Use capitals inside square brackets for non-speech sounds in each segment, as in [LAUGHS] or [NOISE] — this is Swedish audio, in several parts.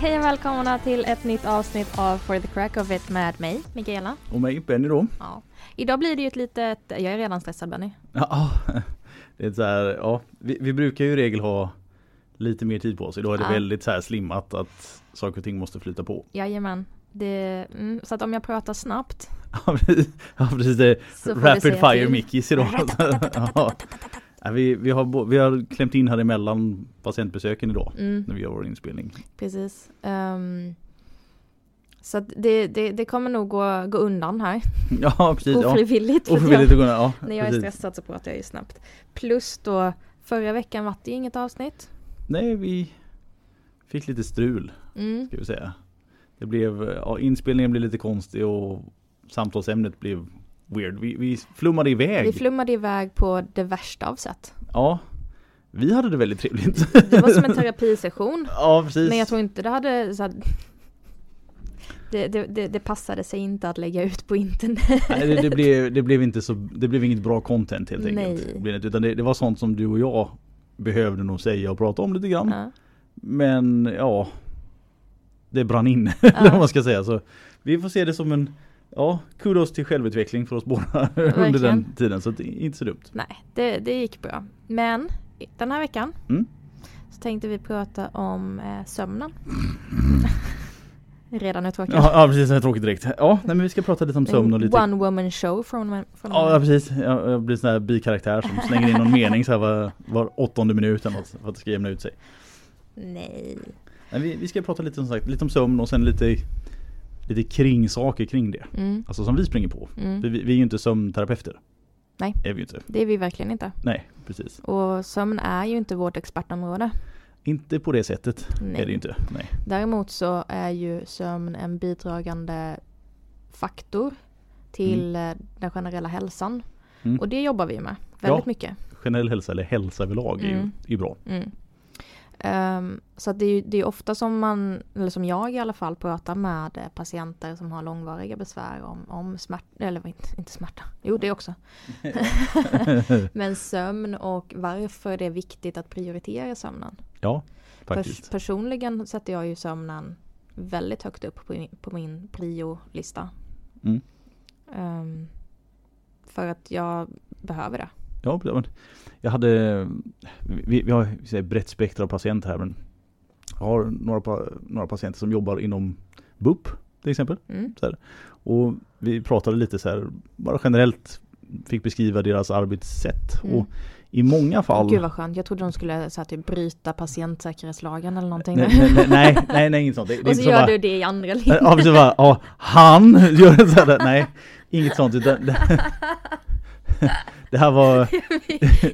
Hej och välkomna till ett nytt avsnitt av For the Crack of It med mig, Mikaela. Och mig, Benny då. Ja. Idag blir det ju ett litet, jag är redan stressad Benny. Ja, det är så här, ja, vi, vi brukar ju i regel ha lite mer tid på oss. Idag är det Ja. väldigt så här slimmat att saker och ting måste flyta på. Jajamän. Det, mm, så att om jag pratar snabbt Ja, precis. Det. du Rapid fire. Mickeys idag. Ja. Ja, vi, vi, har, vi har klämt in här emellan patientbesöken idag Mm, när vi gör vår inspelning. precis. Ehm, så det, det, det kommer nog gå, gå undan här. [LAUGHS] Ja, precis. Ja. Ofrivilligt. att Ofrivilligt gå ner. Ja, jag, när jag är precis. stressad så pratar jag ju snabbt. Plus då, förra veckan var det inget avsnitt. Nej, vi fick lite strul Mm, ska vi säga. Det blev, ja, inspelningen blev lite konstig och samtalsämnet blev weird. Vi, vi flummade iväg. vi flummade iväg på det värsta av sätt. Ja, vi hade det väldigt trevligt. Det var som en [LAUGHS] terapisession. ja, precis. Men jag tror inte det hade så här, det, det, det, det passade sig inte att lägga ut på internet. Nej, det, blev, det blev inte så, det blev inget bra content helt enkelt. Nej. Utan det, var sånt som du och jag behövde nog säga och prata om lite grann. Ja. Men ja, det brann in, [LAUGHS] eller vad man ska säga. Så vi får se det som en, ja, kudos till självutveckling för oss båda [LAUGHS] under den tiden. Så det är inte så dumt. Nej, det, det gick bra. Men den här veckan Mm. så tänkte vi prata om eh, sömnen. [LAUGHS] Redan är tråkigt. Ja, ja precis, är tråkigt direkt. Ja, nej, men vi ska prata lite om sömn och lite One woman show från, från Ja precis, jag, jag blir sån här bikaraktär som slänger in någon mening så här var, var åttonde minut eller något för att det ska jämna ut sig. Nej. Men vi, vi ska prata lite som sagt, lite om sömn och sen lite, lite kring saker kring det. Mm, Alltså som vi springer på. mm. Vi, vi är ju inte sömnterapeuter. Nej. Är vi inte. Det är vi verkligen inte. Nej, precis. Och sömn är ju inte vårt expertområde. Inte på det sättet Nej. är det ju inte. Nej. Däremot så är ju sömn en bidragande faktor till eh, den generella hälsan. Mm. Och det jobbar vi med väldigt Ja. mycket. Generell hälsa eller hälsa överlag är ju, Mm. är ju bra. Mm. Ehm, så det är det är ofta som man, eller som jag i alla fall, pratar med eh, patienter som har långvariga besvär om, om smärta, eller inte, inte smärta, jo det också. [LAUGHS] Men sömn och varför det är viktigt att prioritera sömnen. Ja, Pers- faktiskt. personligen sätter jag ju sömnen väldigt högt upp på min, på min prio-lista. Mm. Ehm, för att jag behöver det. Ja, men jag hade, vi, vi har här brett spektra av patienter här men jag har några, några patienter som jobbar inom BUP till exempel. Mm. Och vi pratade lite så här, bara generellt fick beskriva deras arbetssätt. Mm. Och i många fall Gud vad skönt, jag trodde de skulle så här, typ, bryta patientsäkerhetslagen eller någonting. nej, nej, nej, nej, nej, inget sånt. Det, det [LAUGHS] och så så gör bara, du det i andra linjen. Ja, precis bara, ja, han gör så här, nej, inget sånt utan [LAUGHS] [LAUGHS] det, här var [LAUGHS]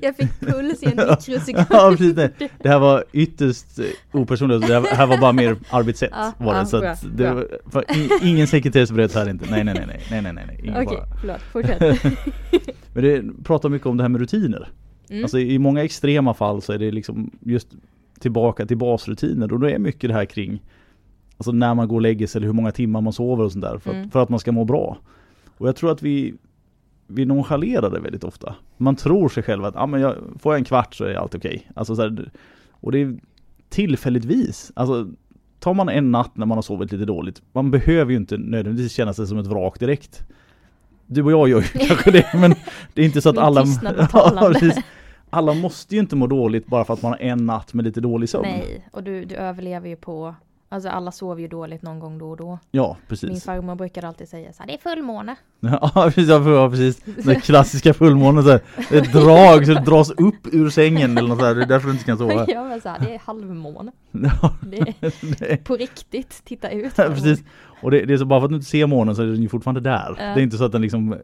jag fick puls i en [LAUGHS] mikrosekund. Ja precis det. Det här var ytterst opersonligt. Det här- var bara mer arbetssätt Ja, var det. ja, så bra, det var, för ingen sekretess bröt här inte. Nej nej nej nej nej nej nej. Okej, fara. förlåt, fortsätt. [LAUGHS] Men det pratar mycket om det här med rutiner. Mm. Alltså i många extrema fall så är det liksom just tillbaka till basrutiner och då är mycket det här kring Alltså när man går och lägger sig eller hur många timmar man sover och sånt där för, Mm. att, för att man ska må bra. Och jag tror att vi vi nonchalerar det väldigt ofta. Man tror sig själv att ah, men jag, får jag en kvart så är allt okej. Alltså, så här, och det är tillfälligtvis. Alltså, tar man en natt när man har sovit lite dåligt. Man behöver ju inte nödvändigtvis känna sig som ett vrak direkt. Du och jag gör ju [LAUGHS] kanske det men det är inte så att alla... [LAUGHS] precis. alla måste ju inte må dåligt bara för att man har en natt med lite dålig sömn. Nej, och du, du överlever ju på, alltså alla sover ju dåligt någon gång då och då. Ja, Min precis. farmor brukade alltid säga så här, det är fullmåne. [LAUGHS] Ja precis, ja, precis. Den klassiska fullmånen så här, Ett drag så det dras upp ur sängen eller något sådär. Det är därför du inte kan sova. [LAUGHS] Ja men så här, det är halvmåne. [LAUGHS] Ja, Det är på riktigt, titta ut. Ja, precis. Och det, det är så bara för att du inte ser månen så är den ju fortfarande där. Ja. Det är inte så att den liksom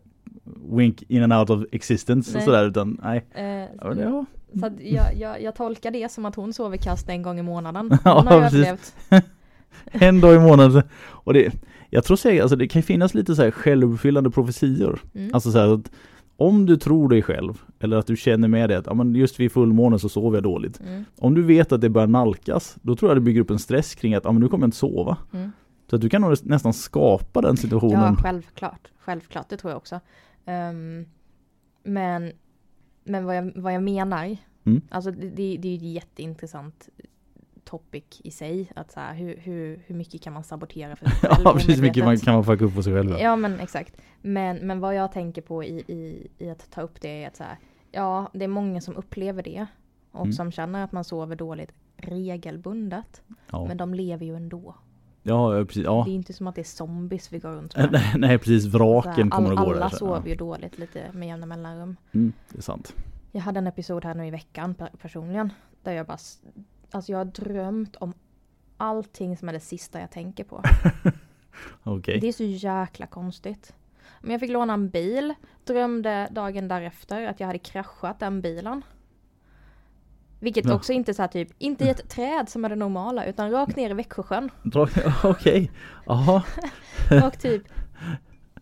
wink in and out of existence och sådär utan nej. Eh, Ja, ja. Så jag, jag, jag tolkar det som att hon sover kast en gång i månaden. Ja, Hon har precis. överlevt. [LAUGHS] En dag i månaden. Och det, jag tror säkert, alltså det kan finnas lite så här självuppfyllande profetior. Mm. Alltså så här att om du tror dig själv eller att du känner med dig att ja, men just vid fullmånen så sover jag dåligt. Mm. Om du vet att det börjar nalkas, då tror jag det bygger upp en stress kring att ja, men nu kommer jag inte sova. Mm. Så att du kan nog nästan skapa den situationen. Ja, självklart. Självklart, det tror jag också. Ehm, men men vad, jag, vad jag menar, Mm. alltså det, det, det är ju ett jätteintressant topic i sig. Att så här, hur, hur, hur mycket kan man sabotera för [LAUGHS] sig själv? Ja precis, mycket man kan man fucka upp på sig själv. Ja men exakt. Men, men vad jag tänker på i, i, i att ta upp det är att så här, ja det är många som upplever det. Och Mm. som känner att man sover dåligt regelbundet. Ja, Men de lever ju ändå. ja precis. Ja. Det är inte som att det är zombies vi går runt [LAUGHS] med. Nej, nej precis, Så här, vraken kommer all, att gå alla där. så, sover ju dåligt lite med jämna mellanrum. Mm, det är sant. Jag hade en episod här nu i veckan per- personligen. Där jag bara, alltså jag har drömt om allting som är det sista jag tänker på. [LAUGHS] Okej. Det är så jäkla konstigt. Men jag fick låna en bil. Drömde dagen därefter att jag hade kraschat den bilen. Vilket Ja. också inte så här typ, inte i ett träd som är det normala utan rakt ner i Växjösjön. [LAUGHS] Okej. Jaha. [LAUGHS] Och typ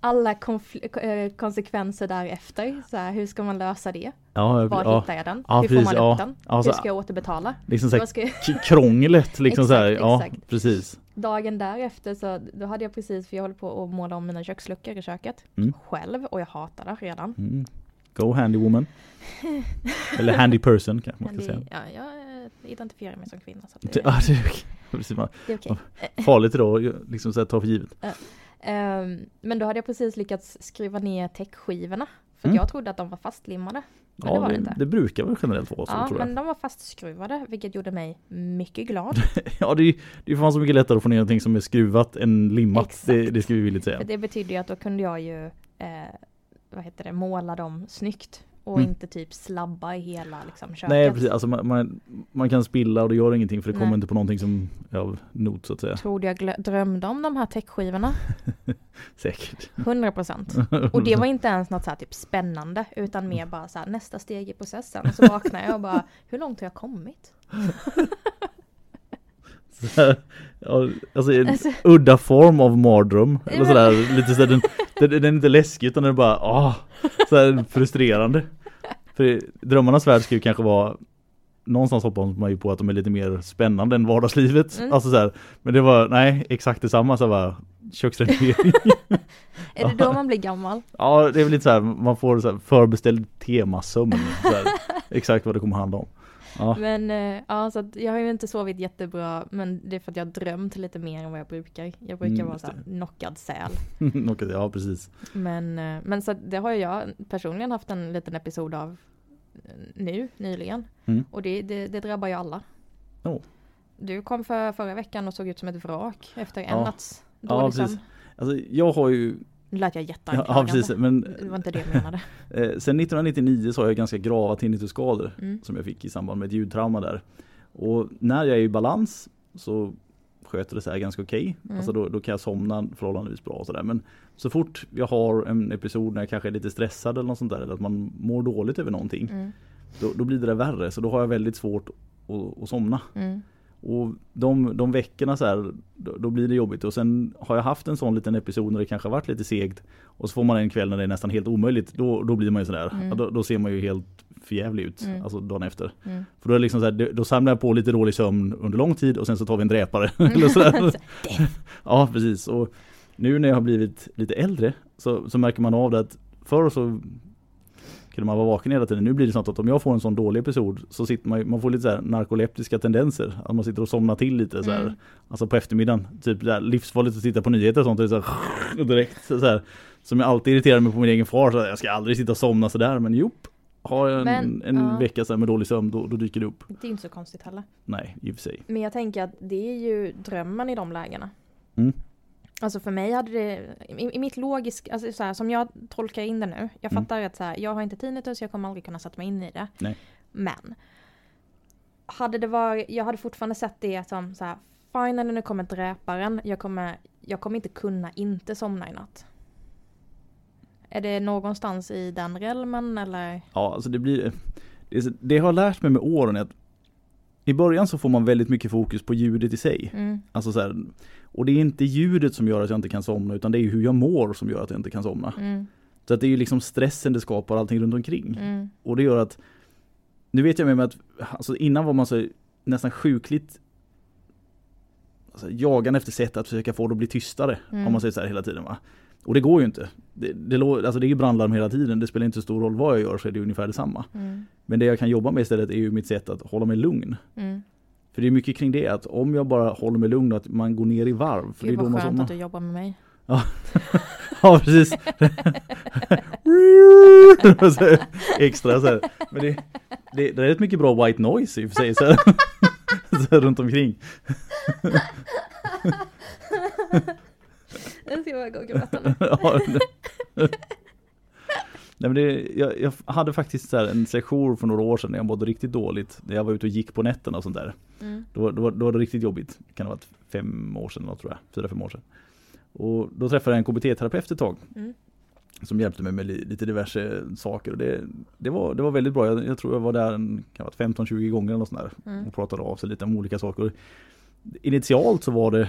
alla eh, konsekvenser därefter. Så här, hur ska man lösa det? Ja, Var ja. hittar jag den? Ja, hur precis, får man ja. upp den? Ja, så- hur ska jag återbetala? Liksom så här, ska jag... krånglet liksom så här. Exakt, Ja, exakt. precis. Dagen därefter så då hade jag precis, för jag håller på att måla om mina köksluckor i köket. Mm. Själv och jag hatar det redan. Mm. Go handy woman. Eller handy person kanske man ska säga. ja, jag eh, identifierar mig som kvinna så Det, det, ja, det, är okej. [LAUGHS] Man- det är okej. farligt ju- liksom så här, ta för givet. Ehm, men då hade jag precis lyckats skruva ner täckskivorna. För Mm. jag trodde att de var fastlimmade. Men det Ja, var det det, inte. det brukar väl generellt vara så Ja, tror jag. men de var fastskruvade, vilket gjorde mig mycket glad. [LAUGHS] Ja, det det är ju fan så mycket lättare att få ner någonting som är skruvat än limmat. Exakt. Det, det ska vi villigt säga. För det betyder ju att då kunde jag ju, eh, vad heter det, måla dem snyggt. Och Mm. inte typ slabba i hela liksom, köket. Nej precis, alltså man, man, man kan spilla och det gör ingenting för det Nej. kommer inte på någonting som är av not så att säga. Trodde jag glö- drömde om de här täckskivorna. [LAUGHS] Säkert. 100%. [LAUGHS] Och det var inte ens något så här typ spännande utan mer bara så här nästa steg i processen. Och så vaknade jag och bara, hur långt har jag kommit? [LAUGHS] Så här, ja, alltså en Alltså- udda form av mardröm. Eller sådär, lite sådär, den, den, den är inte läskig utan den är bara ah, sådär frustrerande. För drömmarnas värld ska ju kanske vara Någonstans hoppas man ju på att de är lite mer spännande än vardagslivet. Mm. Alltså så här, men det var, nej exakt detsamma så bara köksrenovering. [LAUGHS] Är det då man blir gammal? ja det är väl lite så här, man får så förbeställd temasömn. Exakt vad det kommer handla om. Ja, Men eh, ja, så jag har ju inte sovit jättebra men det är för att jag har drömt lite mer än vad jag brukar. Jag brukar Mm, vara så här knockad säl. [LAUGHS] Okej, ja precis. Men, eh, men så det har jag personligen haft en liten episod av eh, nu, nyligen. Mm. Och det, det, det drabbar ju alla. Oh. Du kom för förra veckan och såg ut som ett vrak efter en Ja. natts Ja, dålig precis. sömn. Alltså jag har ju, Nu lät jag ja, jätteanklagande. ja precis, men Det var inte det jag menade. [LAUGHS] Eh, sen 1999 så har jag ganska grava tinnitusskador Mm. som jag fick i samband med ett ljudtrauma där. Och när jag är i balans så sköter det sig ganska okej. Mm. Alltså då, då kan jag somna förhållandevis bra och sådär. Men så fort jag har en episod när jag kanske är lite stressad eller något sånt där eller att man mår dåligt över någonting. Mm. Då, då blir det där värre så då har jag väldigt svårt att, att somna. Mm. Och de, de veckorna så här, då, då blir det jobbigt. Och sen har jag haft en sån liten episod när det kanske har varit lite segt. Och så får man en kväll när det är nästan helt omöjligt. Då, då blir man ju sådär. Mm. Ja, då, då ser man ju helt förjävlig ut. Mm. Alltså dagen efter. Mm. För då är liksom så här, då- samlar jag på lite dålig sömn under lång tid och sen så tar vi en dräpare. [LAUGHS] Eller sådär. [LAUGHS] ja precis. Och nu när jag har blivit lite äldre så, så märker man av det att förr så kunde man vara vaken hela tiden. Nu blir det sånt att om jag får en sån dålig episod så sitter man, man får lite så här narkoleptiska tendenser. Att man sitter och somnar till lite så här. Mm. Alltså på eftermiddagen. Typ där, livsfarligt att titta på nyheter och sånt. Och så här, direkt så här. Som jag alltid irriterar mig på min egen far. Så här, jag ska aldrig sitta och somna sådär. Men jop. Har jag en, Men, en ja. vecka så med dålig sömn då, då dyker det upp. Det är inte så konstigt heller. Nej, i och för sig. Men jag tänker att det är ju drömmen i de lägena. Mm. Alltså för mig hade det, i, i mitt logisk, alltså så här, som jag tolkar in det nu. Jag Mm. fattar att så här, jag har inte tinnitus, jag kommer aldrig kunna sätta mig in i det. Nej. Men. Hade det varit, jag hade fortfarande sett det som så här, fine när nu kommer dräparen, jag kommer, jag kommer inte kunna inte somna i natt. Är det någonstans i den realmen eller? Ja, alltså det blir det, det jag har lärt mig med åren är att i början så får man väldigt mycket fokus på ljudet i sig. Mm, Alltså så här, och det är inte ljudet som gör att jag inte kan somna utan det är hur jag mår som gör att jag inte kan somna. mm, Så att det är ju liksom stressen det skapar allting runt omkring. mm, Och det gör att Nu vet jag med mig att alltså innan var man så nästan sjukligt alltså, jagande efter sätt att försöka få det att bli tystare. Mm. Om man säger så här hela tiden va. Och det går ju inte. Det, det, alltså det är ju brandlarm hela tiden. Det spelar inte så stor roll vad jag gör så är det ungefär detsamma. mm, Men det jag kan jobba med istället är ju mitt sätt att hålla mig lugn. mm, För det är mycket kring det att om jag bara håller mig lugn och att man går ner i varv. För Gud det är då vad man, skönt man, att du jobbar med mig. Ja [LAUGHS] precis. [LAUGHS] Extra så här. Men det, det, det är rätt mycket bra white noise i och för sig. Så här. [LAUGHS] Så här runt omkring. Jag ska bara gå och gråta nu. Ja, Nej, men det, jag, jag hade faktiskt så här en session för några år sedan när jag mådde riktigt dåligt. När jag var ute och gick på nätterna och sånt där. Mm. Då, då, då var det riktigt jobbigt. Det kan ha varit fem år sedan, tror jag. Fyra, fem år sedan. Och då träffade jag en KBT-terapeut ett tag. Mm. Som hjälpte mig med li, lite diverse saker. Och det, det, var, det var väldigt bra. Jag, jag tror jag var där en, kan ha varit 15-20 gånger eller sånt där. Mm. Och pratade av sig lite om olika saker. Initialt så var det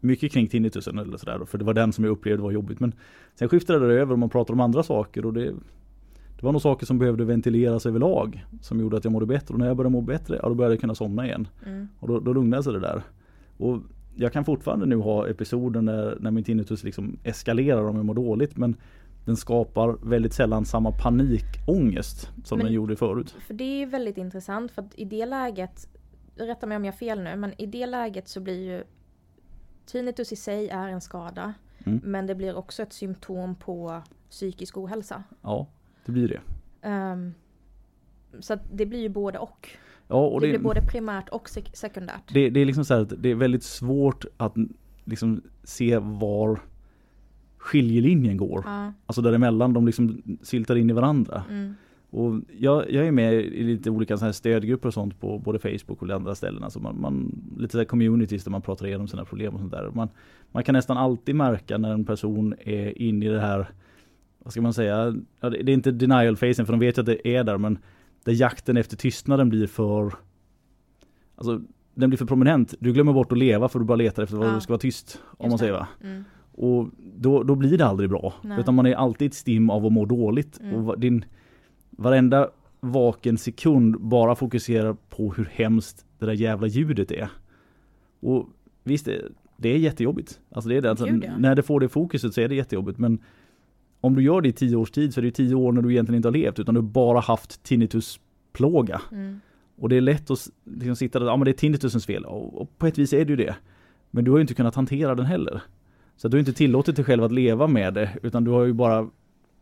mycket kring tinnitusen eller sådär. För det var den som jag upplevde var jobbigt. Men sen skiftade det över och man pratade om andra saker. Och det, det var nog saker som behövde ventileras överlag. Som gjorde att jag mådde bättre. Och när jag började må bättre, ja, då började jag kunna somna igen. Mm. Och då, då lugnade sig det där. Och jag kan fortfarande nu ha episoder när, när min tinnitus liksom eskalerar om jag mår dåligt. Men den skapar väldigt sällan samma panikångest som Men- den gjorde förut. För det är väldigt intressant för att i det läget, rätta mig om jag har fel nu, men i det läget så blir ju tinnitus i sig är en skada. Mm. Men det blir också ett symptom på psykisk ohälsa. Ja, det blir det. Ehm, så det blir ju både och. Ja, och det, det, blir både primärt och sek- sekundärt. det, det är liksom så här att det är väldigt svårt att liksom se var skiljelinjen går. Ja, Alltså däremellan, de liksom syltar in i varandra. mm, Och jag, jag är med i lite olika så här stödgrupper och sånt på både Facebook och andra ställen. Alltså man, man, lite så här communities där man pratar igenom sina problem och sånt där. Man, man kan nästan alltid märka när en person är inne i det här, vad ska man säga, ja, det är inte denial facen för de vet ju att det är där men där jakten efter tystnaden blir för, alltså den blir för prominent. Du glömmer bort att leva för du bara letar efter vad Ja. du ska vara tyst. Om Just man säger va. mm, Och då, då blir det aldrig bra. Nej. Utan man är alltid ett stim av att må dåligt. Mm. Och din varenda vaken sekund bara fokuserar på hur hemskt det där jävla ljudet är. Och visst, det, det är jättejobbigt. Alltså det är det. Alltså, Gud, ja. När det får det fokuset så är det jättejobbigt. Men om du gör det i tio års tid så är det tio år när du egentligen inte har levt utan du har bara haft tinnitusplåga. mm, Och det är lätt att liksom sitta där, ja men det är tinnitusens fel. Och, på ett vis är det ju det. Men du har ju inte kunnat hantera den heller. Så du har inte tillåtit dig själv att leva med det, utan du har ju bara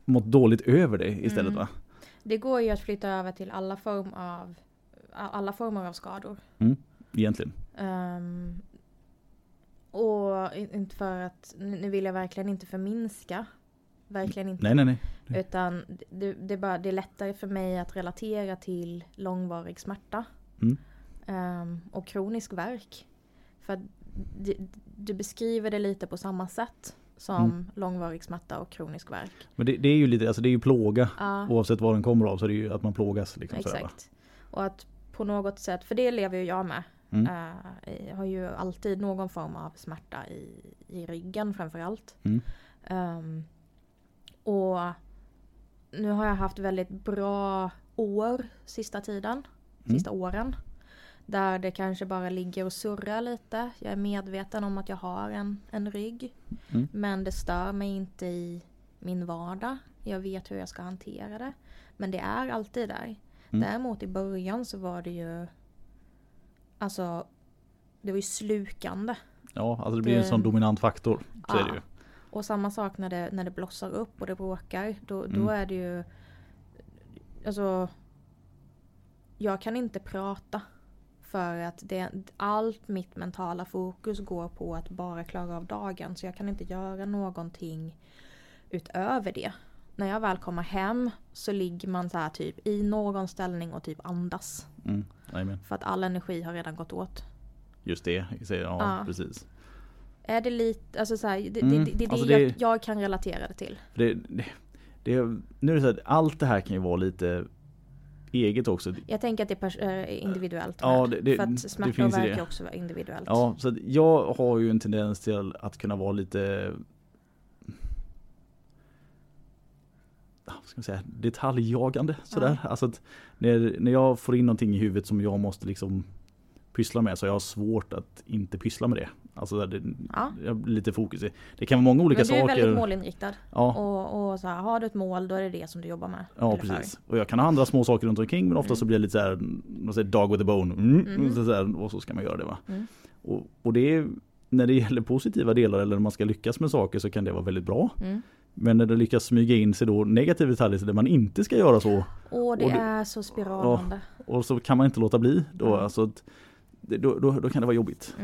mått dåligt över det istället Mm. va? Det går ju att flytta över till alla, form av, alla former av skador. Egentligen. Ehm, och in- inte för att, nu vill jag verkligen inte förminska. Verkligen inte. Nej nej nej. Utan det, det, är bara, det är lättare för mig att relatera till långvarig smärta. Mm. Ehm, och kronisk värk. För du, du beskriver det lite på samma sätt som Mm. långvarig smärta och kronisk värk. Men det, det är ju lite, alltså det är ju plåga. Ja, Oavsett var den kommer av så är det ju att man plågas liksom sådär, exakt. Och att på något sätt, för det lever ju jag med. Mm. Eh, jag har ju alltid någon form av smärta i, i ryggen framförallt. Mm. Ehm, och nu har jag haft väldigt bra år sista tiden. Mm. Sista åren. Där det kanske bara ligger och surrar lite. Jag är medveten om att jag har en, en rygg. Mm. Men det stör mig inte i min vardag. Jag vet hur jag ska hantera det. Men det är alltid där. Mm. Däremot i början så var det ju Alltså Det var ju slukande. Ja, alltså det blir en Det- sån dominant faktor. Så Ja. Och samma sak när det, när det blossar upp och det bråkar. Då, då Mm. är det ju Alltså Jag kan inte prata. För att det, allt mitt mentala fokus går på att bara klara av dagen. Så jag kan inte göra någonting utöver det. När jag väl kommer hem så ligger man så typ i någon ställning och typ andas. Mm. För att all energi har redan gått åt. Just det, ja, Ja. precis. Är det lite, alltså så här, det, Mm, det, det, det alltså det jag, jag kan relatera det till. Det, nu är det så att allt det här kan ju vara lite eget också. Jag tänker att det är äh, individuellt. Ja, det- det- för att smärta och värk är också individuellt. Ja, så jag har ju en tendens till att kunna vara lite ja, ska man säga, detaljjagande sådär. Alltså att när, när jag får in någonting i huvudet som jag måste liksom pyssla med så har jag svårt att inte pyssla med det. Alltså det, Ja. lite fokus i. Det kan vara många olika Men du är saker. väldigt målinriktad. Ja, Och, och så här, har du ett mål då är det det som du jobbar med. ja precis. Och jag kan ha andra små saker runt omkring men ofta Mm. så blir det lite så här, man säger dog with a bone. Mm, Mhm. så här, och så ska man göra det va. Mm. Och, och det är, när det gäller positiva delar eller när man ska lyckas med saker så kan det vara väldigt bra. Mm. Men när det lyckas smyga in sig då negativa detaljer där man inte ska göra så Och det, Och det- är så spiralande. och så kan man inte låta bli då. Mm. Alltså, då, då, då kan det vara jobbigt.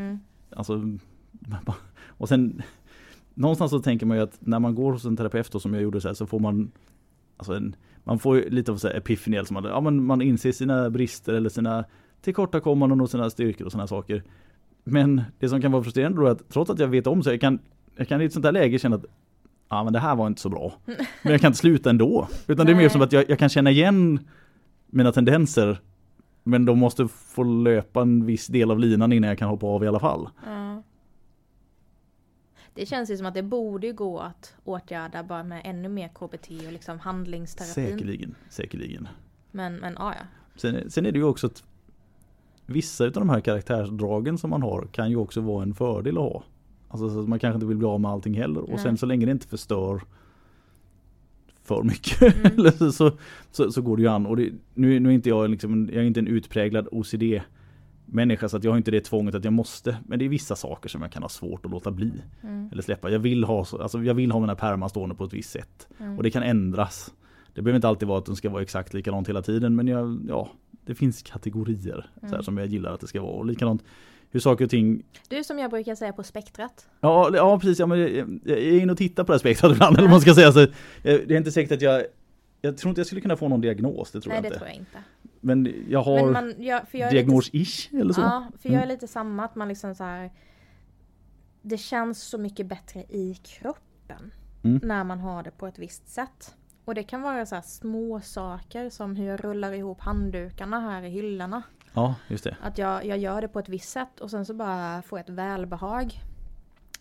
Alltså, [LAUGHS] och sen någonstans så tänker man ju att när man går hos en terapeut då, som jag gjorde så här, så får man alltså en, man får ju lite av så här epiphany, alltså man, ja, men man inser sina brister eller sina tillkortakommanden och sina styrkor och sådana saker. Men det som kan vara frustrerande då är att trots att jag vet om så jag kan, jag kan i ett sånt här läge känna att ja men det här var inte så bra. [LAUGHS] Men jag kan inte sluta ändå. Utan det är mer som att jag, jag kan känna igen mina tendenser men de måste få löpa en viss del av linan innan jag kan hoppa av i alla fall. Ja. Det känns ju som att det borde gå att åtgärda bara med ännu mer KBT och liksom handlingsterapin. Säkerligen, säkerligen. Men, men ja, ja. Sen, sen är det ju också att vissa av de här karaktärsdragen som man har kan ju också vara en fördel att ha. Alltså så man kanske inte vill bli av med allting heller. Och Nej. sen så länge det inte förstör för mycket Mm. [LAUGHS] så, så, så, går det ju an. Och det, nu, nu är inte jag liksom, jag är inte en utpräglad OCD människa så att jag har inte det tvånget att jag måste. Men det är vissa saker som jag kan ha svårt att låta bli. Mm. Eller släppa. Jag vill ha, så- alltså jag vill ha mina pärmar stående på ett visst sätt. Mm. Och det kan ändras. Det behöver inte alltid vara att den ska vara exakt likadant hela tiden men jag, ja, det finns kategorier här, Mm. som jag gillar att det ska vara. Och likadant hur saker och ting Du som jag brukar säga på spektrat. Ja, ja precis, ja, men jag, är inne och tittar på det här spektrat [LAUGHS] ibland eller man ska säga. Så, eh, det är inte säkert att jag Jag tror inte jag skulle kunna få någon diagnos, det tror Nej jag det inte. tror jag inte. Men jag har Men man, jag, jag diagnos-ish eller så. Ja, för jag är Mm. lite samma att man liksom så här. Det känns så mycket bättre i kroppen. Mm. När man har det på ett visst sätt. Och det kan vara så små saker som hur jag rullar ihop handdukarna här i hyllorna. Ja, just det. Att jag, jag gör det på ett visst sätt och sen så bara får jag ett välbehag.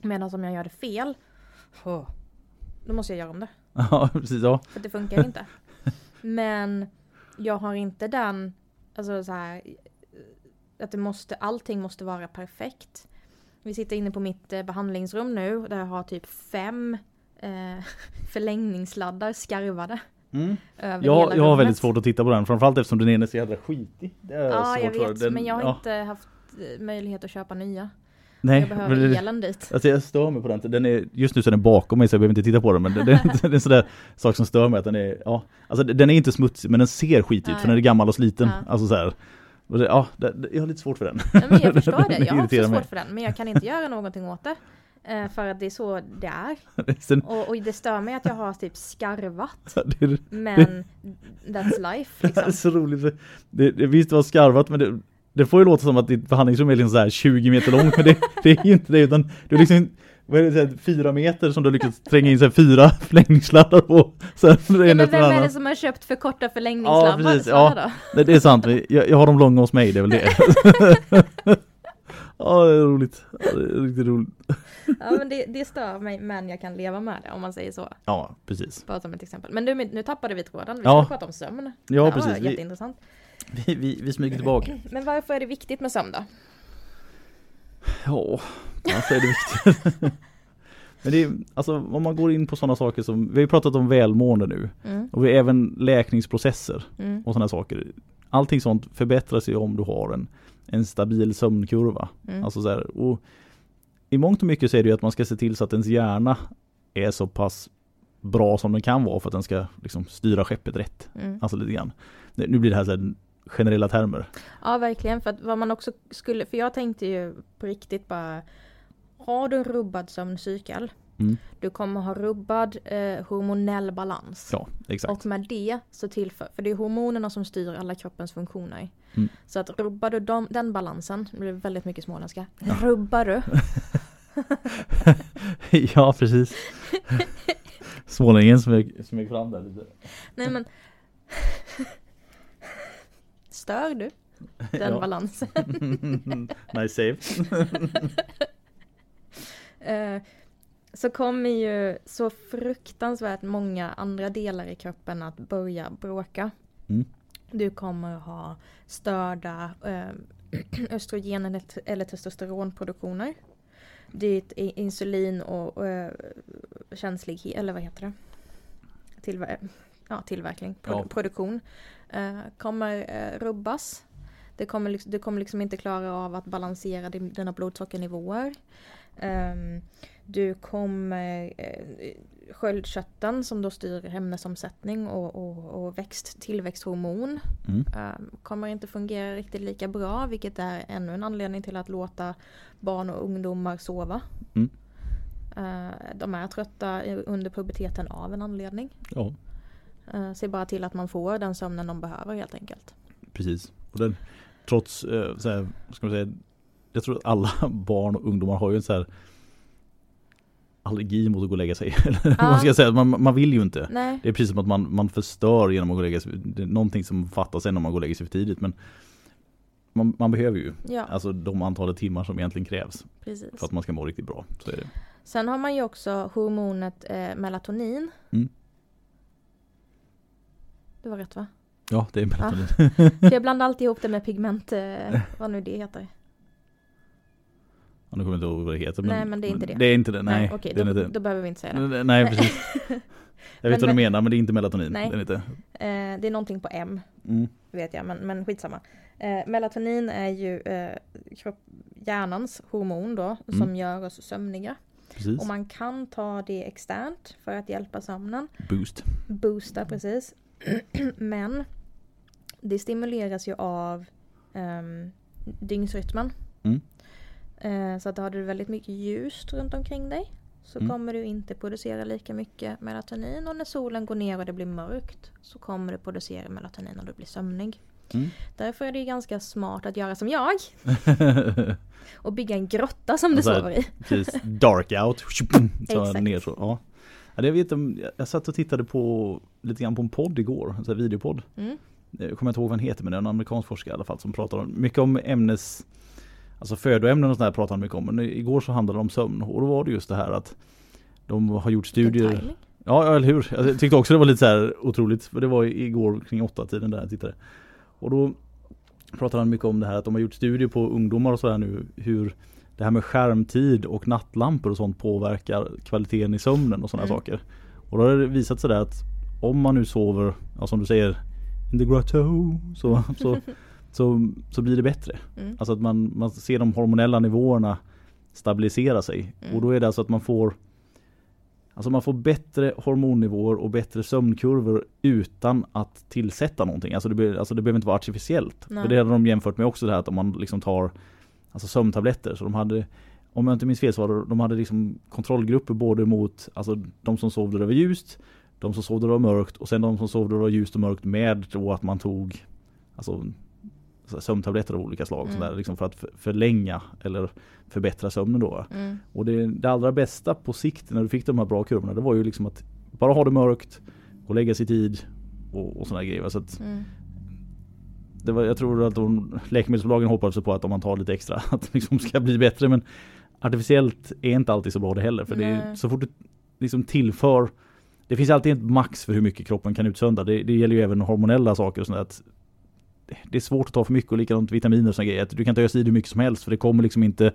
Medan om jag gör det fel. Då måste jag göra om det. [LAUGHS] Ja, precis. Ja. För det funkar inte. [LAUGHS] Men jag har inte den, alltså så här, att det måste, allting måste vara perfekt. Vi sitter inne på mitt eh, behandlingsrum nu där jag har typ fem eh, [LAUGHS] förlängningssladdar skarvade. Mm. Jag, jag har väldigt svårt att titta på den, framförallt eftersom den ena är så jävla skitig. Det är Ja, jag vet. Den, men jag har ja, inte haft eh, möjlighet att köpa nya. nej, jag behöver elen dit. Alltså jag stör mig på den. den är, just nu så är den bakom mig så jag behöver inte titta på den men det, det, [LAUGHS] det är en sån där sak som stör mig att den är, ja, alltså den är inte smutsig men den ser skit ut för den är gammal och sliten. Ja. Alltså så här. Ja, jag har lite svårt för den. Ja, men jag [LAUGHS] förstår det. Jag har också mig. svårt för den. Men jag kan inte göra någonting åt det. Eh, för att det är så det är. [LAUGHS] Och, och det stör mig att jag har typ skarvat. Men that's life [LAUGHS] det är liksom. så roligt. för Det, det, visst det var skarvat men det, det får ju låta som att ditt behandlingsrum är liksom så här 20 meter långt men det, det är ju inte det utan du är liksom vad är det, här, fyra meter som du har lyckats tränga in så här, fyra [LAUGHS] förlängningssladdar på. Så här, Ja, en men vem är det som har köpt för korta förlängningssladdar? Ja, precis, ja. det är sant, jag, jag har dem långa hos mig, det är väl det. Ja, det är roligt. Ja, det är riktigt roligt. Ja men det, det stör mig men jag kan leva med det om man säger så. Ja, precis. Bara som ett exempel. Men nu, nu tappade vi tråden. Vi Ja. ska prata om sömn. Ja, det precis. Var Vi, jätteintressant. vi, vi, vi smyger tillbaka. [LAUGHS] Men varför är det viktigt med sömn då? Ja, varför är det viktigt? [LAUGHS] Men det är, alltså om man går in på sådana saker som, vi har ju pratat om välmående nu. Mm, Och vi har även läkningsprocesser mm, och sådana saker. Allting sånt förbättras ju om du har en, en stabil sömnkurva. mm. Alltså så här, och I mångt och mycket så är det ju att man ska se till så att ens hjärna är så pass bra som den kan vara för att den ska liksom styra skeppet rätt. Mm. Alltså lite grann. Nu blir det här så här generella termer. Ja verkligen för att vad man också skulle, för jag tänkte ju på riktigt bara Har du en rubbad sömncykel Mm. Du kommer ha rubbad eh, hormonell balans. Ja, exakt. Och med det så tillför, för det är hormonerna som styr alla kroppens funktioner. Mm. Så att rubbar du dem, den balansen, det blir väldigt mycket småländska. Rubbar du, [LAUGHS] ja, precis. Smålänningen som jag fram där lite. nej men [LAUGHS] Stör du den Ja. balansen? [LAUGHS] nice save. Eh, så kommer ju så fruktansvärt många andra delar i kroppen att börja bråka. Mm. Du kommer ha störda eh, [CLEARS THROAT] östrogen eller, eller testosteronproduktioner. i- insulin och, och eh, känslighet, eller vad heter det? Tillver- ja, tillverkning, produ- Ja. produktion. eh, kommer eh, rubbas. Det kommer, det kommer liksom inte klara av att balansera din, dina blodsockernivåer. Ehm, du kommer eh, sköldkörteln som då styr ämnesomsättning och, och, och växt, tillväxthormon Mm. ehm, kommer inte fungera riktigt lika bra vilket är ännu en anledning till att låta barn och ungdomar sova. Mm. Eh, de är trötta under puberteten av en anledning. Ja, Uh, se bara till att man får den sömnen de behöver helt enkelt. precis. Och den, trots, eh, så här, ska man säga, jag tror att alla [LAUGHS] barn och ungdomar har ju en så här allergi mot att gå och lägga sig. [LAUGHS] Ja. vad ska säga? Man, man vill ju inte. Nej, Det är precis som att man, man förstör genom att gå och lägga sig. Det är någonting som fattas en om man går och lägger sig för tidigt. Men man, man behöver ju ja alltså de antalet timmar som egentligen krävs precis. för att man ska må riktigt bra. Så är det. Sen har man ju också hormonet eh, melatonin. Mm. Det var rätt va? Ja, det är melatonin. [LAUGHS] För jag blandar alltid ihop det med pigment, eh, vad nu det heter. Ja, nu kommer jag inte ihåg vad det heter. Nej, men det är inte det. Det är inte det, nej. okej, det då, inte. då behöver vi inte säga det. Nej, Nej, precis. [LAUGHS] Jag vet Men- vad du menar, men det är inte melatonin. Nej. Det är inte. Eh, det är någonting på M, Mm. vet jag, men, men skitsamma. Eh, melatonin är ju eh, kropp, hjärnans hormon då, som Mm. gör oss sömniga. Precis. Och man kan ta det externt för att hjälpa sömnen. Boost. Boosta precis. [CLEARS THROAT] Men det stimuleras ju av um, dygnsrytmen. Mm. Eh, så att har du väldigt mycket ljus runt omkring dig så Mm. kommer du inte producera lika mycket melatonin och när solen går ner och det blir mörkt så kommer du producera melatonin och du blir sömnig. Mm. Därför är det ganska smart att göra som jag [LAUGHS] och bygga en grotta som du Och så här- sover i. Precis. Dark out. Så ner så. Ja. Ja, det vet jag, jag satt och tittade på lite grann på en podd igår, en videopodd. Mm. Jag kommer inte ihåg vad den heter men det är en amerikansk forskare i alla fall som pratar om, mycket om ämnes Alltså födoämnen och sånt där pratar han mycket om men igår så handlade det om sömn och då var det just det här att De har gjort studier. Ja eller hur, jag tyckte också det var lite så här otroligt för det var igår kring åtta tiden där jag tittade Och då pratade han mycket om det här att de har gjort studier på ungdomar och sådär nu hur det här med skärmtid och nattlampor och sånt påverkar kvaliteten i sömnen och sådana Mm. saker. Och då har det visat sig där att om man nu sover, ja, som du säger, in the grotto, så, så, [LAUGHS] så, så blir det bättre. Mm. Alltså att man, man ser de hormonella nivåerna stabilisera sig. Mm. Och då är det alltså att man får Alltså man får bättre hormonnivåer och bättre sömnkurvor utan att tillsätta någonting. Alltså det, be, alltså det behöver inte vara artificiellt. Nej. För det hade de jämfört med också det här att om man liksom tar Alltså sömntabletter. Så de hade Om jag inte minns fel så var det, de hade liksom kontrollgrupper både mot Alltså de som sov där det var ljust De som sov där det var mörkt och sen de som sov där det var ljust och mörkt med då att man tog Alltså sömntabletter av olika slag Mm. sådär, liksom för att för- förlänga eller förbättra sömnen då. Mm. Och det, det allra bästa på sikt när du fick de här bra kurvorna det var ju liksom att bara ha det mörkt och lägga sig i tid och, och sådana grejer. Så att Mm. det var, jag tror att de, läkemedelsbolagen hoppades på att om man tar lite extra [LAUGHS] att det liksom ska bli bättre men artificiellt är inte alltid så bra det heller för det är, så fort du liksom tillför det finns alltid ett max för hur mycket kroppen kan utsöndra. Det, det gäller ju även hormonella saker och sånt där, att det- är svårt att ta för mycket och likadant vitaminer och såna grejer. Du kan inte ösa i dig hur mycket som helst för det kommer liksom inte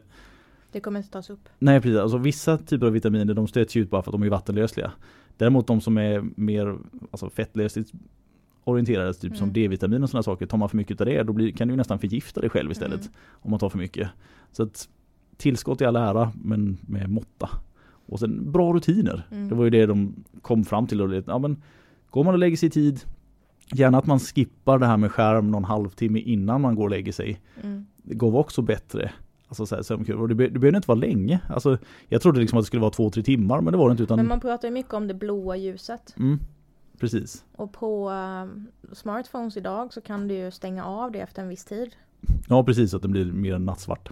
Det kommer inte tas upp. Nej precis, alltså vissa typer av vitaminer de stöts ut bara för att de är vattenlösliga. Däremot de som är mer alltså fettlösligt orienterade, typ som Mm. D-vitamin och sådana saker, tar man för mycket av det då blir, kan du nästan förgifta dig själv istället. Mm. Om man tar för mycket. Så att tillskott i all ära, men med måtta. Och sen bra rutiner. Mm. Det var ju det de kom fram till. Och det, ja, men, går man och lägger sig i tid, gärna att man skippar det här med skärm någon halvtimme innan man går och lägger sig. Mm. Det gav också bättre Alltså så här, sömnkurvor. Det, det behöver inte vara länge. Alltså, jag trodde liksom att det skulle vara två, tre timmar men det var det inte utan Men man pratar ju mycket om det blåa ljuset. mm, Precis. Och på eh, smartphones idag så kan du ju stänga av det efter en viss tid. Ja precis, att det blir mer nattsvart.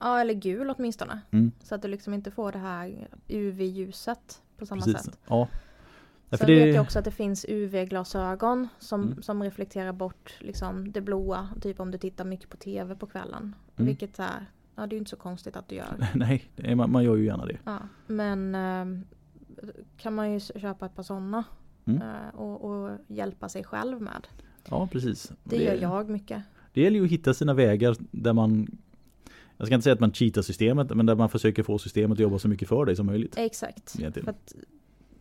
Ja, eller gul åtminstone. Mm, Så att du liksom inte får det här UV-ljuset på samma precis. sätt. Ja. Ja, Sen det- vet jag också att det finns UV-glasögon som, Mm. som reflekterar bort liksom, det blåa. Typ om du tittar mycket på TV på kvällen. Mm. Vilket är, ja det är ju inte så konstigt att du gör. [LAUGHS] Nej, det är, man, man gör ju gärna det. Ja, men ehm, kan man ju köpa ett par sådana. Mm. eh, och, och hjälpa sig själv med. Ja precis. Det, gör jag mycket. Det gäller ju att hitta sina vägar där man Jag ska inte säga att man cheatar systemet men där man försöker få systemet att jobba så mycket för dig som möjligt. Exakt. För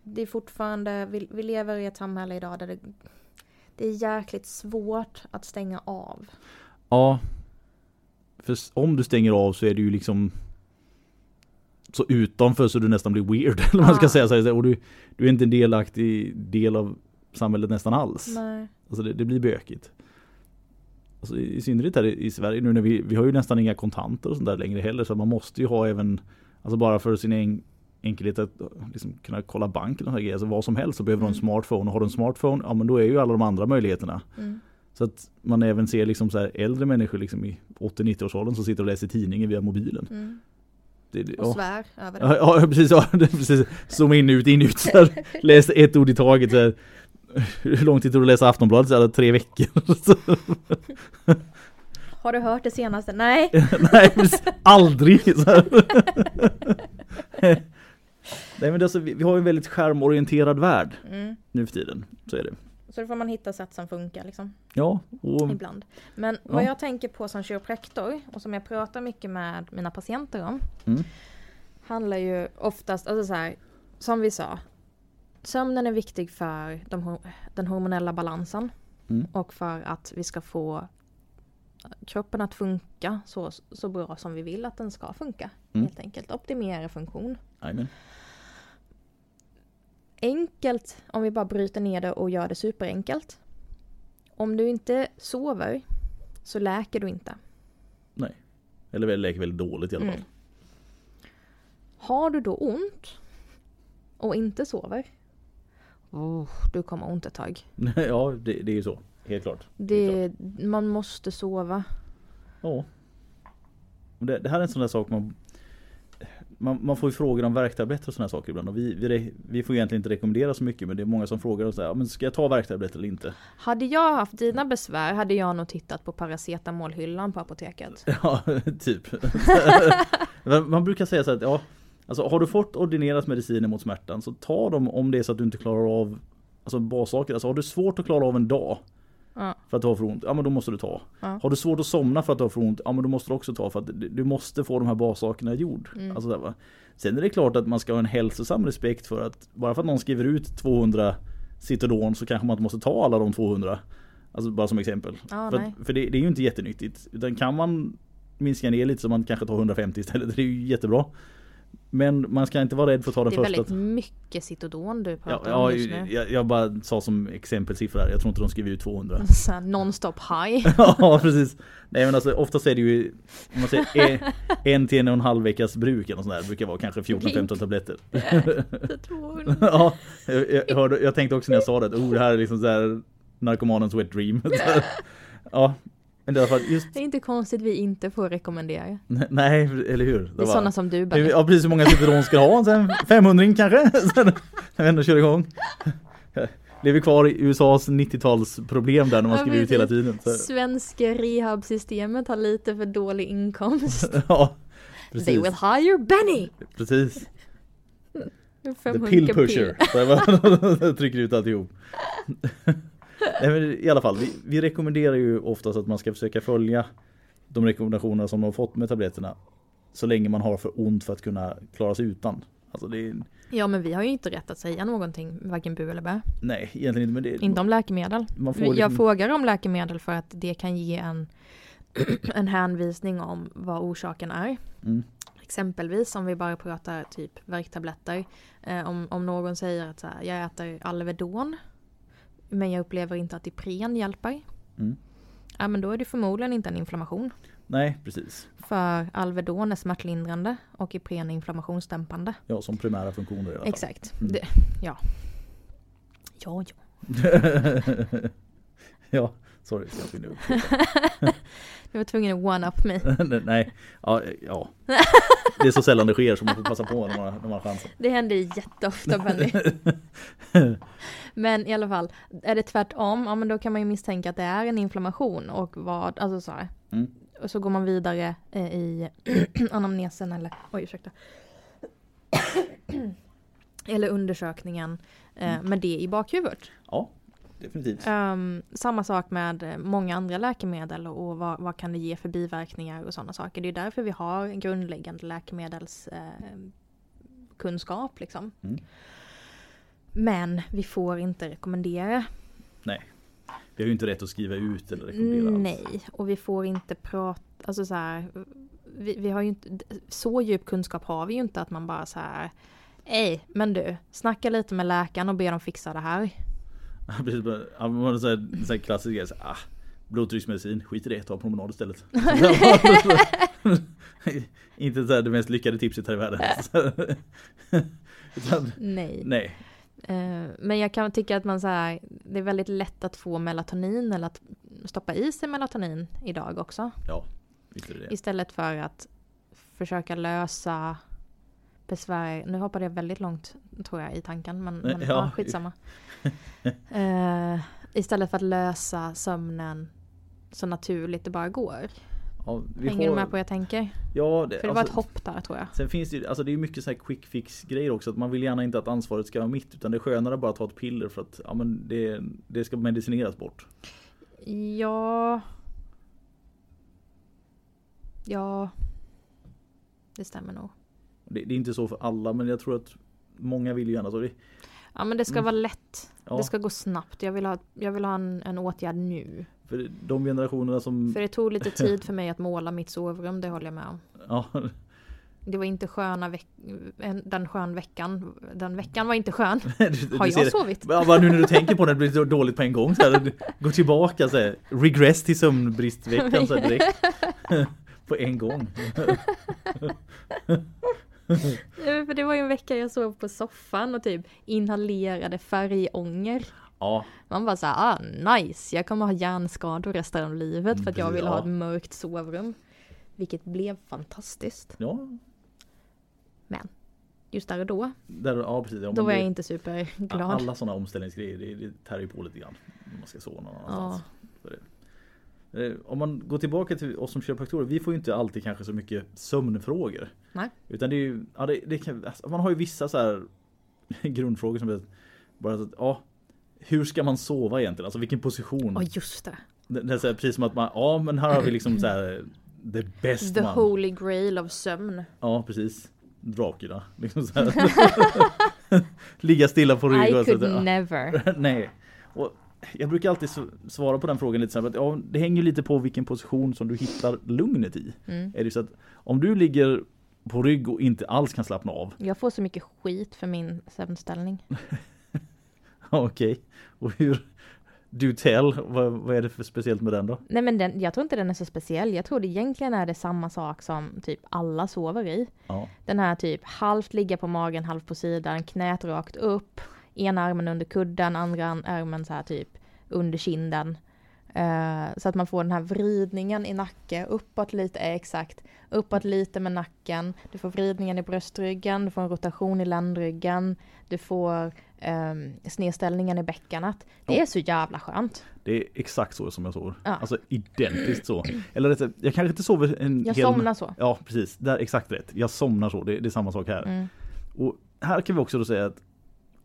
det är fortfarande, vi, vi lever i ett samhälle idag där det, det är jäkligt svårt att stänga av. Ja. För om du stänger av så är det ju liksom så utanför så du nästan blir weird. [LAUGHS] Eller man ska Ja. säga. så. Och du, du är inte en delaktig del av samhället nästan alls. Nej. Alltså det, det blir bökigt. Alltså i, I synnerhet här i, i Sverige nu när vi, vi har ju nästan inga kontanter och sånt där längre heller. Så man måste ju ha även, alltså bara för sin en, enkelhet att liksom kunna kolla bank eller grejer. Alltså vad som helst så behöver du ha en Mm. smartphone. Och har du en smartphone, ja men då är ju alla de andra möjligheterna. Mm. Så att man även ser liksom så äldre människor liksom i 80-90-årsåldern som sitter och läser tidningen via mobilen. Mm. Det, det, Och ja. svär över det. Ja, ja [LAUGHS] precis, ja, [LAUGHS] precis. Zooma in ut, in ut. Så här. [LAUGHS] Läs ett ord i taget. Så här. Hur lång tid tog det att läsa Aftonbladet? Så här, tre veckor. Har du hört det senaste? Nej. nej, precis. aldrig. Nej men alltså, vi, har en väldigt skärmorienterad värld Mm. nu för tiden. Så är det. Så då får man hitta sätt som funkar liksom. Ja, och Ibland. Men Ja. vad jag tänker på som kiropraktor och som jag pratar mycket med mina patienter om. Mm. Handlar ju oftast, alltså så här, som vi sa. Sömnen är viktig för de, den hormonella balansen. Mm. Och för att vi ska få kroppen att funka så, så bra som vi vill att den ska funka. Mm. Helt enkelt. Optimera funktion. Jajamän. Enkelt om vi bara bryter ner det och gör det superenkelt. Om du inte sover så läker du inte. Eller väl läker väldigt dåligt i alla fall. Mm. Har du då ont och inte sover. Oh, du kommer ont ett tag. [LAUGHS] ja, det, det är ju så. Helt klart. Det Det, man måste sova. Ja. Det, det här är en sån där sak man man, man får ju frågor om värktabletter och såna saker ibland och vi, vi, vi får egentligen inte rekommendera så mycket men det är många som frågar oss "Ja, men ska jag ta värktabletter eller inte? Hade jag haft dina besvär hade jag nog tittat på paracetamolhyllan på apoteket. [LAUGHS] Ja, typ. [LAUGHS] Man brukar säga så att ja, alltså har du fått ordinerat mediciner mot smärtan så ta dem om det är så att du inte klarar av Alltså bassaker, alltså har du svårt att klara av en dag Ja. För att du har för ont, ja men då måste du ta. Ja. Har du svårt att somna för att du har för ont, ja men då måste du också ta för att du måste få de här bassakerna gjord. Mm. Alltså, där, va? Sen är det klart att man ska ha en hälsosam respekt för att bara för att någon skriver ut 200 Citodon så kanske man inte måste ta alla de 200. Alltså bara som exempel. Ja, för att, för det, det är ju inte jättenyttigt. Utan kan man minska ner lite så man kanske tar 150 istället, [LAUGHS] det är ju jättebra. Men man ska inte vara rädd för att ta den Det är första. väldigt mycket Citodon du pratar ja, om just nu. jag, jag bara sa som exempelsiffra. Jag tror inte de skriver ut 200. [LAUGHS] Så här Non-stop high. [LAUGHS] ja precis. Nej men alltså oftast är det ju om man säger en, till en och en halv veckas bruk eller sånt där. Det brukar vara kanske 14-15 tabletter. 200. [LAUGHS] ja, jag, jag, hörde, jag tänkte också när jag sa det oh, det här är liksom så här narkomanens wet dream. Ja, men alla fall just Det är inte konstigt vi inte får rekommendera. nej, eller hur? Det är sådana som du Benny. Ja precis hur många Citron ska ha, sen 500 kanske? [LAUGHS] Sen, när vi ändå kör igång. [LAUGHS] Lever kvar i USAs 90-talsproblem där när man Ja, skriver ut hela tiden. Så, Svenska rehabsystemet har lite för dålig inkomst. [LAUGHS] ja, They precis. will hire Benny! Precis. The 500 pill pusher. Bara trycker ut alltihop. Nej, I alla fall, vi, vi rekommenderar ju oftast att man ska försöka följa de rekommendationer som de har fått med tabletterna. Så länge man har för ont för att kunna klara sig utan. Alltså det Ja men vi har ju inte rätt att säga någonting, varken bu eller bä. nej egentligen inte men det, Inte om läkemedel. man får Jag liksom, frågar om läkemedel för att det kan ge en, [CLEARS THROAT] en hänvisning om vad orsaken är. mm, Exempelvis om vi bara pratar typ värktabletter. Eh, om, om någon säger att så här, jag äter Alvedon men jag upplever inte att Ipren hjälper. Mm. Ja men då är det förmodligen inte en inflammation. Nej precis. För Alvedon är smärtlindrande och Ipren är inflammationsdämpande. Ja som primära funktioner i alla fall. Exakt. Mm. Det, ja. Ja, ja. [LAUGHS] ja, sorry. Jag upp. [LAUGHS] Du var tvungen att one-up mig. [LAUGHS] nej, ja, ja. Det är så sällan det sker så man får passa på när man, när man har chansen. Det händer jätteofta Benny. Men i alla fall, är det tvärtom, ja men då kan man ju misstänka att det är en inflammation och vad, alltså så här. Mm. Och så går man vidare eh, i [CLEARS THROAT] anamnesen eller, oj ursäkta. [CLEARS THROAT] eller undersökningen eh, med det i bakhuvudet. Ja, definitivt. Ehm, samma sak med eh, många andra läkemedel och vad, vad kan det ge för biverkningar och sådana saker. Det är därför vi har en grundläggande läkemedelskunskap. kunskap liksom. Mm. Men vi får inte rekommendera. Vi har ju inte rätt att skriva ut eller rekommendera alls. Nej, och vi får inte prata, alltså så här, vi, vi har ju inte, så djup kunskap har vi ju inte att man bara så här, Ej, men du, snacka lite med läkaren och be dem fixa det här. [LAUGHS] Precis, man har så här, klassisk grej, ah, blodtrycksmedicin, skit i det, ta promenad istället. [LAUGHS] [LAUGHS] inte så här det mest lyckade tipset här i världen. Utan, Nej. nej, Men jag kan tycka att man så här, det är väldigt lätt att få melatonin eller att stoppa i sig melatonin idag också. ja. Istället för att försöka lösa besvär. Nu hoppade jag väldigt långt tror jag i tanken men, men Ja. ja. skitsamma. [LAUGHS] Eh, istället för att lösa sömnen så naturligt det bara går. Ja, vi Hänger du får- med på vad jag tänker? Ja, det, För det var ett alltså, hopp där tror jag. Sen finns det ju, alltså det är mycket så quick fix grejer också. Att man vill gärna inte att ansvaret ska vara mitt. Utan det är skönare bara att ta ett piller för att ja, men det, det ska medicineras bort. Ja. Ja. Det stämmer nog. Det, det är inte så för alla men jag tror att många vill ju gärna så. Det, Ja men det ska Mm. vara lätt. Ja, Det ska gå snabbt. Jag vill ha, jag vill ha en, en åtgärd nu. För de generationerna som... För det tog lite [LAUGHS] tid för mig att måla mitt sovrum, det håller jag med om. Ja, Det var inte sköna veck, en- den skön veckan. Den veckan var inte skön. [LAUGHS] du, Har du ser jag det. sovit? Ja, nu när du tänker på det, det blir så [LAUGHS] dåligt på en gång. Så här, gå tillbaka så här, regress till sömnbristveckan så här, direkt. på en gång. [LAUGHS] Ja, För det var ju en vecka jag sov på soffan och typ inhalerade färgånger. Ja, Man bara såhär, ah nice, jag kommer ha hjärnskador resten av livet för att jag vill ha Ja. ett mörkt sovrum. Vilket blev fantastiskt. ja. Just där och då, Där, ja precis. Ja, då men var det- jag inte superglad. Alla sådana omställningsgrejer, det, det tär ju på lite grann. Om man ska sova någon annanstans. Eh, Om man går tillbaka till oss som kiropraktorer, vi får ju inte alltid kanske så mycket sömnfrågor. Nej. Utan det är ju, ja, det, det kan, alltså, man har ju vissa så här [LAUGHS] grundfrågor som är bara så att, ja, hur ska man sova egentligen? Alltså vilken position? Ja just det. Det, det är så här, precis som att man, ja men här har vi liksom så här the best The man. holy grail of sömn. Ja precis. Dracula. Liksom så här. [LAUGHS] Ligga stilla på rygg I så could ja. never. [LAUGHS] Nej. Och jag brukar alltid svara på den frågan lite att ja, det hänger lite på vilken position som du hittar lugnet i. Mm. Är det så att om du ligger på rygg och inte alls kan slappna av, Jag får så mycket skit för min sömnställning. [LAUGHS] okej. Och hur, du tell, vad, vad är det för speciellt med den då? Nej men den, jag tror inte den är så speciell. Jag tror det egentligen är det samma sak som typ alla sover i. Ja, Den här typ halvt ligga på magen, halvt på sidan, knät rakt upp, ena armen under kudden, andra armen så här typ under kinden. Eh, så att man får den här vridningen i nacke, uppåt lite, eh, exakt, uppåt lite med nacken, du får vridningen i bröstryggen, du får en rotation i ländryggen, du får um, snedställningen i bäckanet. Det Ja. är så jävla skönt. det är exakt så som jag sover. Ja. Alltså identiskt så. Eller rätt jag kanske inte sover en Jag hel... somnar så. Ja, precis. Där, exakt rätt. Jag somnar så. Det, det är samma sak här. Mm. Och här kan vi också då säga att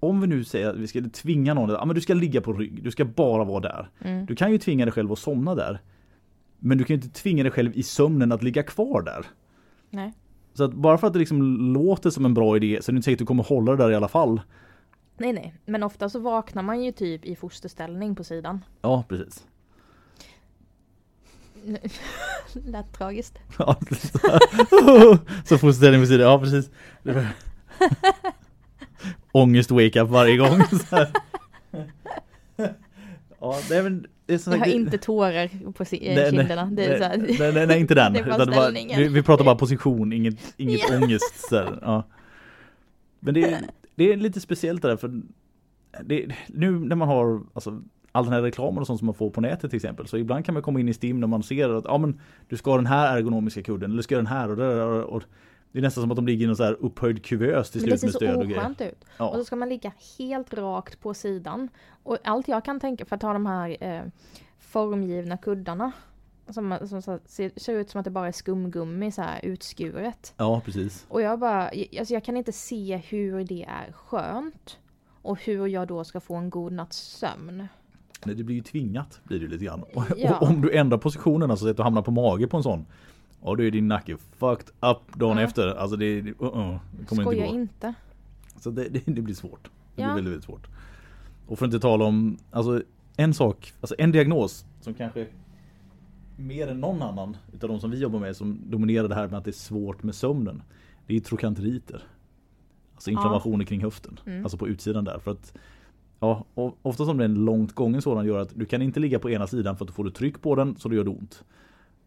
om vi nu säger att vi ska tvinga någon ah, men du ska ligga på rygg, du ska bara vara där. Mm. Du kan ju tvinga dig själv att somna där. Men du kan ju inte tvinga dig själv i sömnen att ligga kvar där. Nej. Så att bara för att det liksom låter som en bra idé så är det inte säkert att du kommer hålla det där i alla fall. nej, nej, men ofta så vaknar man ju typ i fosterställning på sidan. Ja, precis. [LAUGHS] Lät tragiskt. Ja, [LAUGHS] så fosterställning på sidan, ja precis. [LAUGHS] Ångest wake up varje gång. [LAUGHS] Ja, det är, som Jag har inte tårar på eh, Nej, nej, kinderna. Nej, nej, nej, inte den. [LAUGHS] Bara vi, vi pratar bara position, inget, inget Ja. ångest. Ja. Men det är, det är lite speciellt det där för det, nu när man har alltså, all den här reklamen och sånt som man får på nätet till exempel. Så ibland kan man komma in i Stim när man ser att ja, men, du ska ha den här ergonomiska kudden eller du ska ha den här och, där, och Det är nästan som att de ligger i någon så här upphöjd kuvös till det slut ser med så stöd och grejer. oskönt ut. Och Ja, så ska man ligga helt rakt på sidan. Och allt jag kan tänka för att ha de här eh, formgivna kuddarna. Som, som så, ser, ser ut som att det bara är skumgummi så här utskuret. ja precis. Och jag bara, alltså jag kan inte se hur det är skönt. Och hur jag då ska få en god natts sömn. Nej, det blir ju tvingat blir det lite grann. Och, Ja. och om du ändrar positionen, alltså att du hamnar på mage på en sån. Ja då är din nacke fucked up dagen Ja. efter. Alltså det, det, uh -uh, det kommer Skoja inte gå. inte. Så det, det, det blir svårt. Det Ja. blir väldigt, väldigt svårt. Och för att inte tala om, alltså en sak, alltså en diagnos som kanske mer än någon annan utav de som vi jobbar med som dominerar det här med att det är svårt med sömnen. Det är trokanteriter. Alltså inflammationer kring höften. Mm. Alltså på utsidan där. För att Ja, och ofta som det är en långt gången sådan gör att du kan inte ligga på ena sidan för att då får du tryck på den så då gör det ont.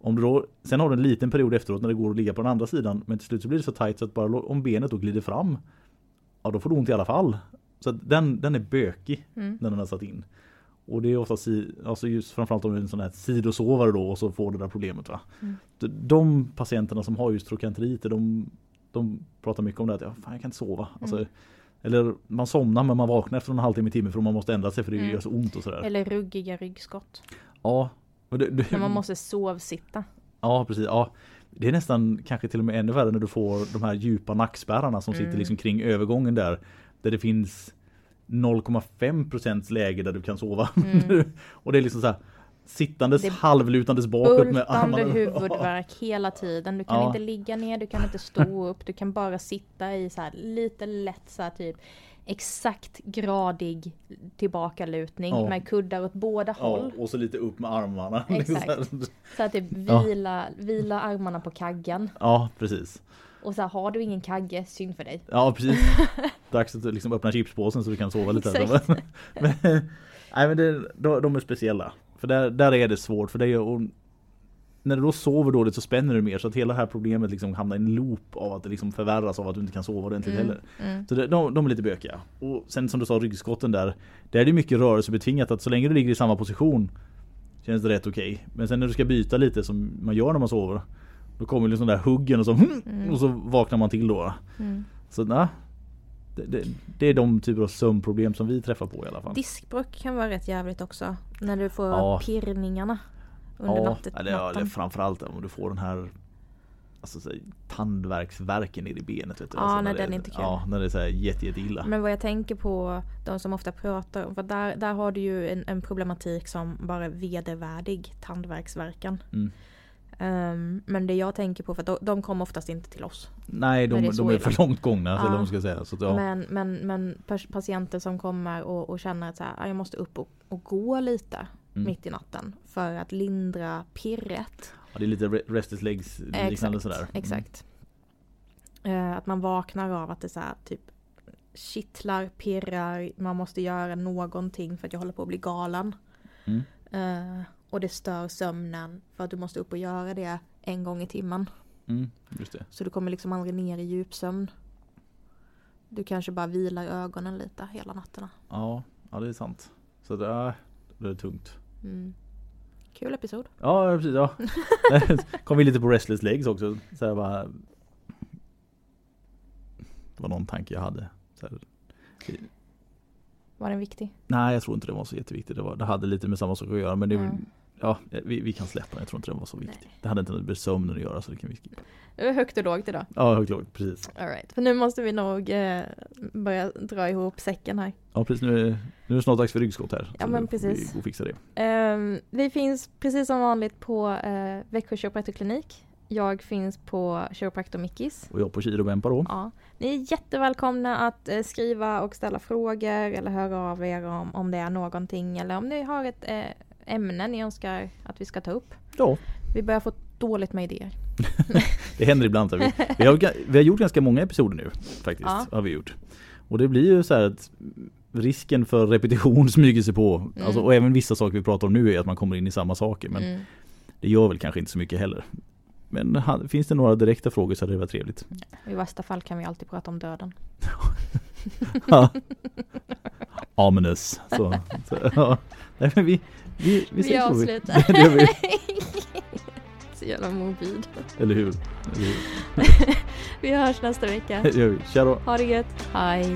Om du då, sen har du en liten period efteråt när det går att ligga på den andra sidan men till slut så blir det så tajt så att bara om benet då glider fram Ja då får du ont i alla fall. Så den, den är bökig Mm. när den har satt in. Och det är ofta si, alltså just framförallt om du är en sån här sidosovare då och så får du det där problemet va. Mm. De, patienterna som har just trokanteriter de, de pratar mycket om det att ja, fan jag kan inte sova. Alltså, Mm. Eller man somnar men man vaknar efter en halvtimme timme för man måste ändra sig för det Mm. gör så ont och sådär. Eller ruggiga ryggskott. Ja. Det, det, man måste sovsitta. Ja precis. Ja. Det är nästan kanske till och med ännu värre när du får de här djupa nackspärrarna som sitter Mm. liksom kring övergången där. Där det finns 0,5% läge där du kan sova. [LAUGHS] Mm. och det är liksom så här sittandes Det- halvlutandes bakåt med armarna. [LAUGHS] Huvudvärk hela tiden. Du kan Ja. inte ligga ner, du kan inte stå upp, du kan bara sitta i så här lite lätt så här typ exakt gradig tillbakalutning Ja. med kuddar åt båda Ja, håll. och så lite upp med armarna. [LAUGHS] Exakt. [LAUGHS] Så att typ Ja. vila, vila armarna på kaggen. Ja, precis. Och så här, har du ingen kagge, synd för dig. Ja, precis. [LAUGHS] Dags att liksom öppna chipspåsen så du kan sova lite. Men, nej, men det, de, de är speciella. För där, där är det svårt. För det är, när du då sover dåligt så spänner du mer så att hela det här problemet liksom hamnar i en loop av att det liksom förvärras av att du inte kan sova ordentligt Mm, heller. mm. Så det, de, de är lite bökiga. Och sen som du sa ryggskotten där. Där är det mycket rörelsebetingat att så länge du ligger i samma position känns det rätt okej. Men sen när du ska byta lite som man gör när man sover. Då kommer liksom där huggen och så, Mm. och så vaknar man till då. Mm. Så nej, det, det, det är de typer av sömnproblem som vi träffar på i alla fall. Diskbråck kan vara rätt jävligt också. När du får Ja. pirrningarna under ja, natten. eller, ja, eller natten. framförallt om du får den här alltså, så, här, tandvärksvärken i benet. Vet du, Ja, alltså, nej, när den det, är inte kul. Ja, när det är så här jätte, jätte illa. Men vad jag tänker på de som ofta pratar om, för där, där har du ju en, en problematik som bara är vedervärdig tandvärksverkan. Mm. Ehm, men det jag tänker på, för att de, de kommer oftast inte till oss. Nej, de, det är de är för långt gångna. Eller Ja. vad man ska säga. Så att, ja. Men, men, men patienter som kommer och, och känner att så här, "Ah, jag måste upp och, och gå lite Mm. mitt i natten för att lindra pirret. ja, det är lite re- restless legs liknande sådär. Mm. exakt. Eh, att man vaknar av att det så här, typ kittlar, pirrar, man måste göra någonting för att jag håller på att bli galen. Mm. Eh, och det stör sömnen för att du måste upp och göra det en gång i timmen. Mm. Så du kommer liksom aldrig ner i djupsömn. Du kanske bara vilar ögonen lite hela nätterna. Ja, ja, det är sant. Så det är, det är tungt. Mm. Kul episod. Ja, precis. Ja. [LAUGHS] Kom vi lite på restless legs också. Så här bara... Det var någon tanke jag hade. Var den viktig? nej, jag tror inte det var så jätteviktigt. Det, var, det hade lite med samma sak att göra. Men det, Mm. Ja, vi, vi kan släppa den. Jag tror inte den var så viktig. Det hade inte något med sömnen att göra så det kan vi skippa. Det högt och lågt idag. Ja, högt lågt. Precis. All right. För nu måste vi nog eh, börja dra ihop säcken här. Ja, precis. Nu, är- nu är det snart dags för ryggskott här. Ja, men precis. Vi och fixa det. Ehm, vi finns precis som vanligt på uh, Växjö kiropraktorklinik. Jag finns på Chiropraktor Mickis. Och jag på Kiro Bempa då. Ja. Ni är jättevälkomna att eh, skriva och ställa frågor eller höra av er om, om det är någonting eller om ni har ett eh, ämne ni önskar att vi ska ta upp. Ja, Vi börjar få dåligt med idéer. [LAUGHS] det händer ibland. Vi, vi, har, vi har gjort ganska många episoder nu faktiskt. Ja. Har vi gjort. Och det blir ju så här att risken för repetition [LAUGHS] smyger sig på. Alltså, och även vissa saker vi pratar om nu är att man kommer in i samma saker. Men Mm. det gör väl kanske inte så mycket heller. Men finns det några direkta frågor så hade det varit trevligt. I värsta fall kan vi alltid prata om döden. [LAUGHS] Ja. Ominous. Så, så, ja. Nej, men vi, vi, vi, Vi avslutar. [LAUGHS] Det vi. [LAUGHS] Så jävla morbid. Eller hur? Eller hur? [LAUGHS] Vi hörs nästa vecka. Det gör vi. Tja då. Ha det gött. Hej.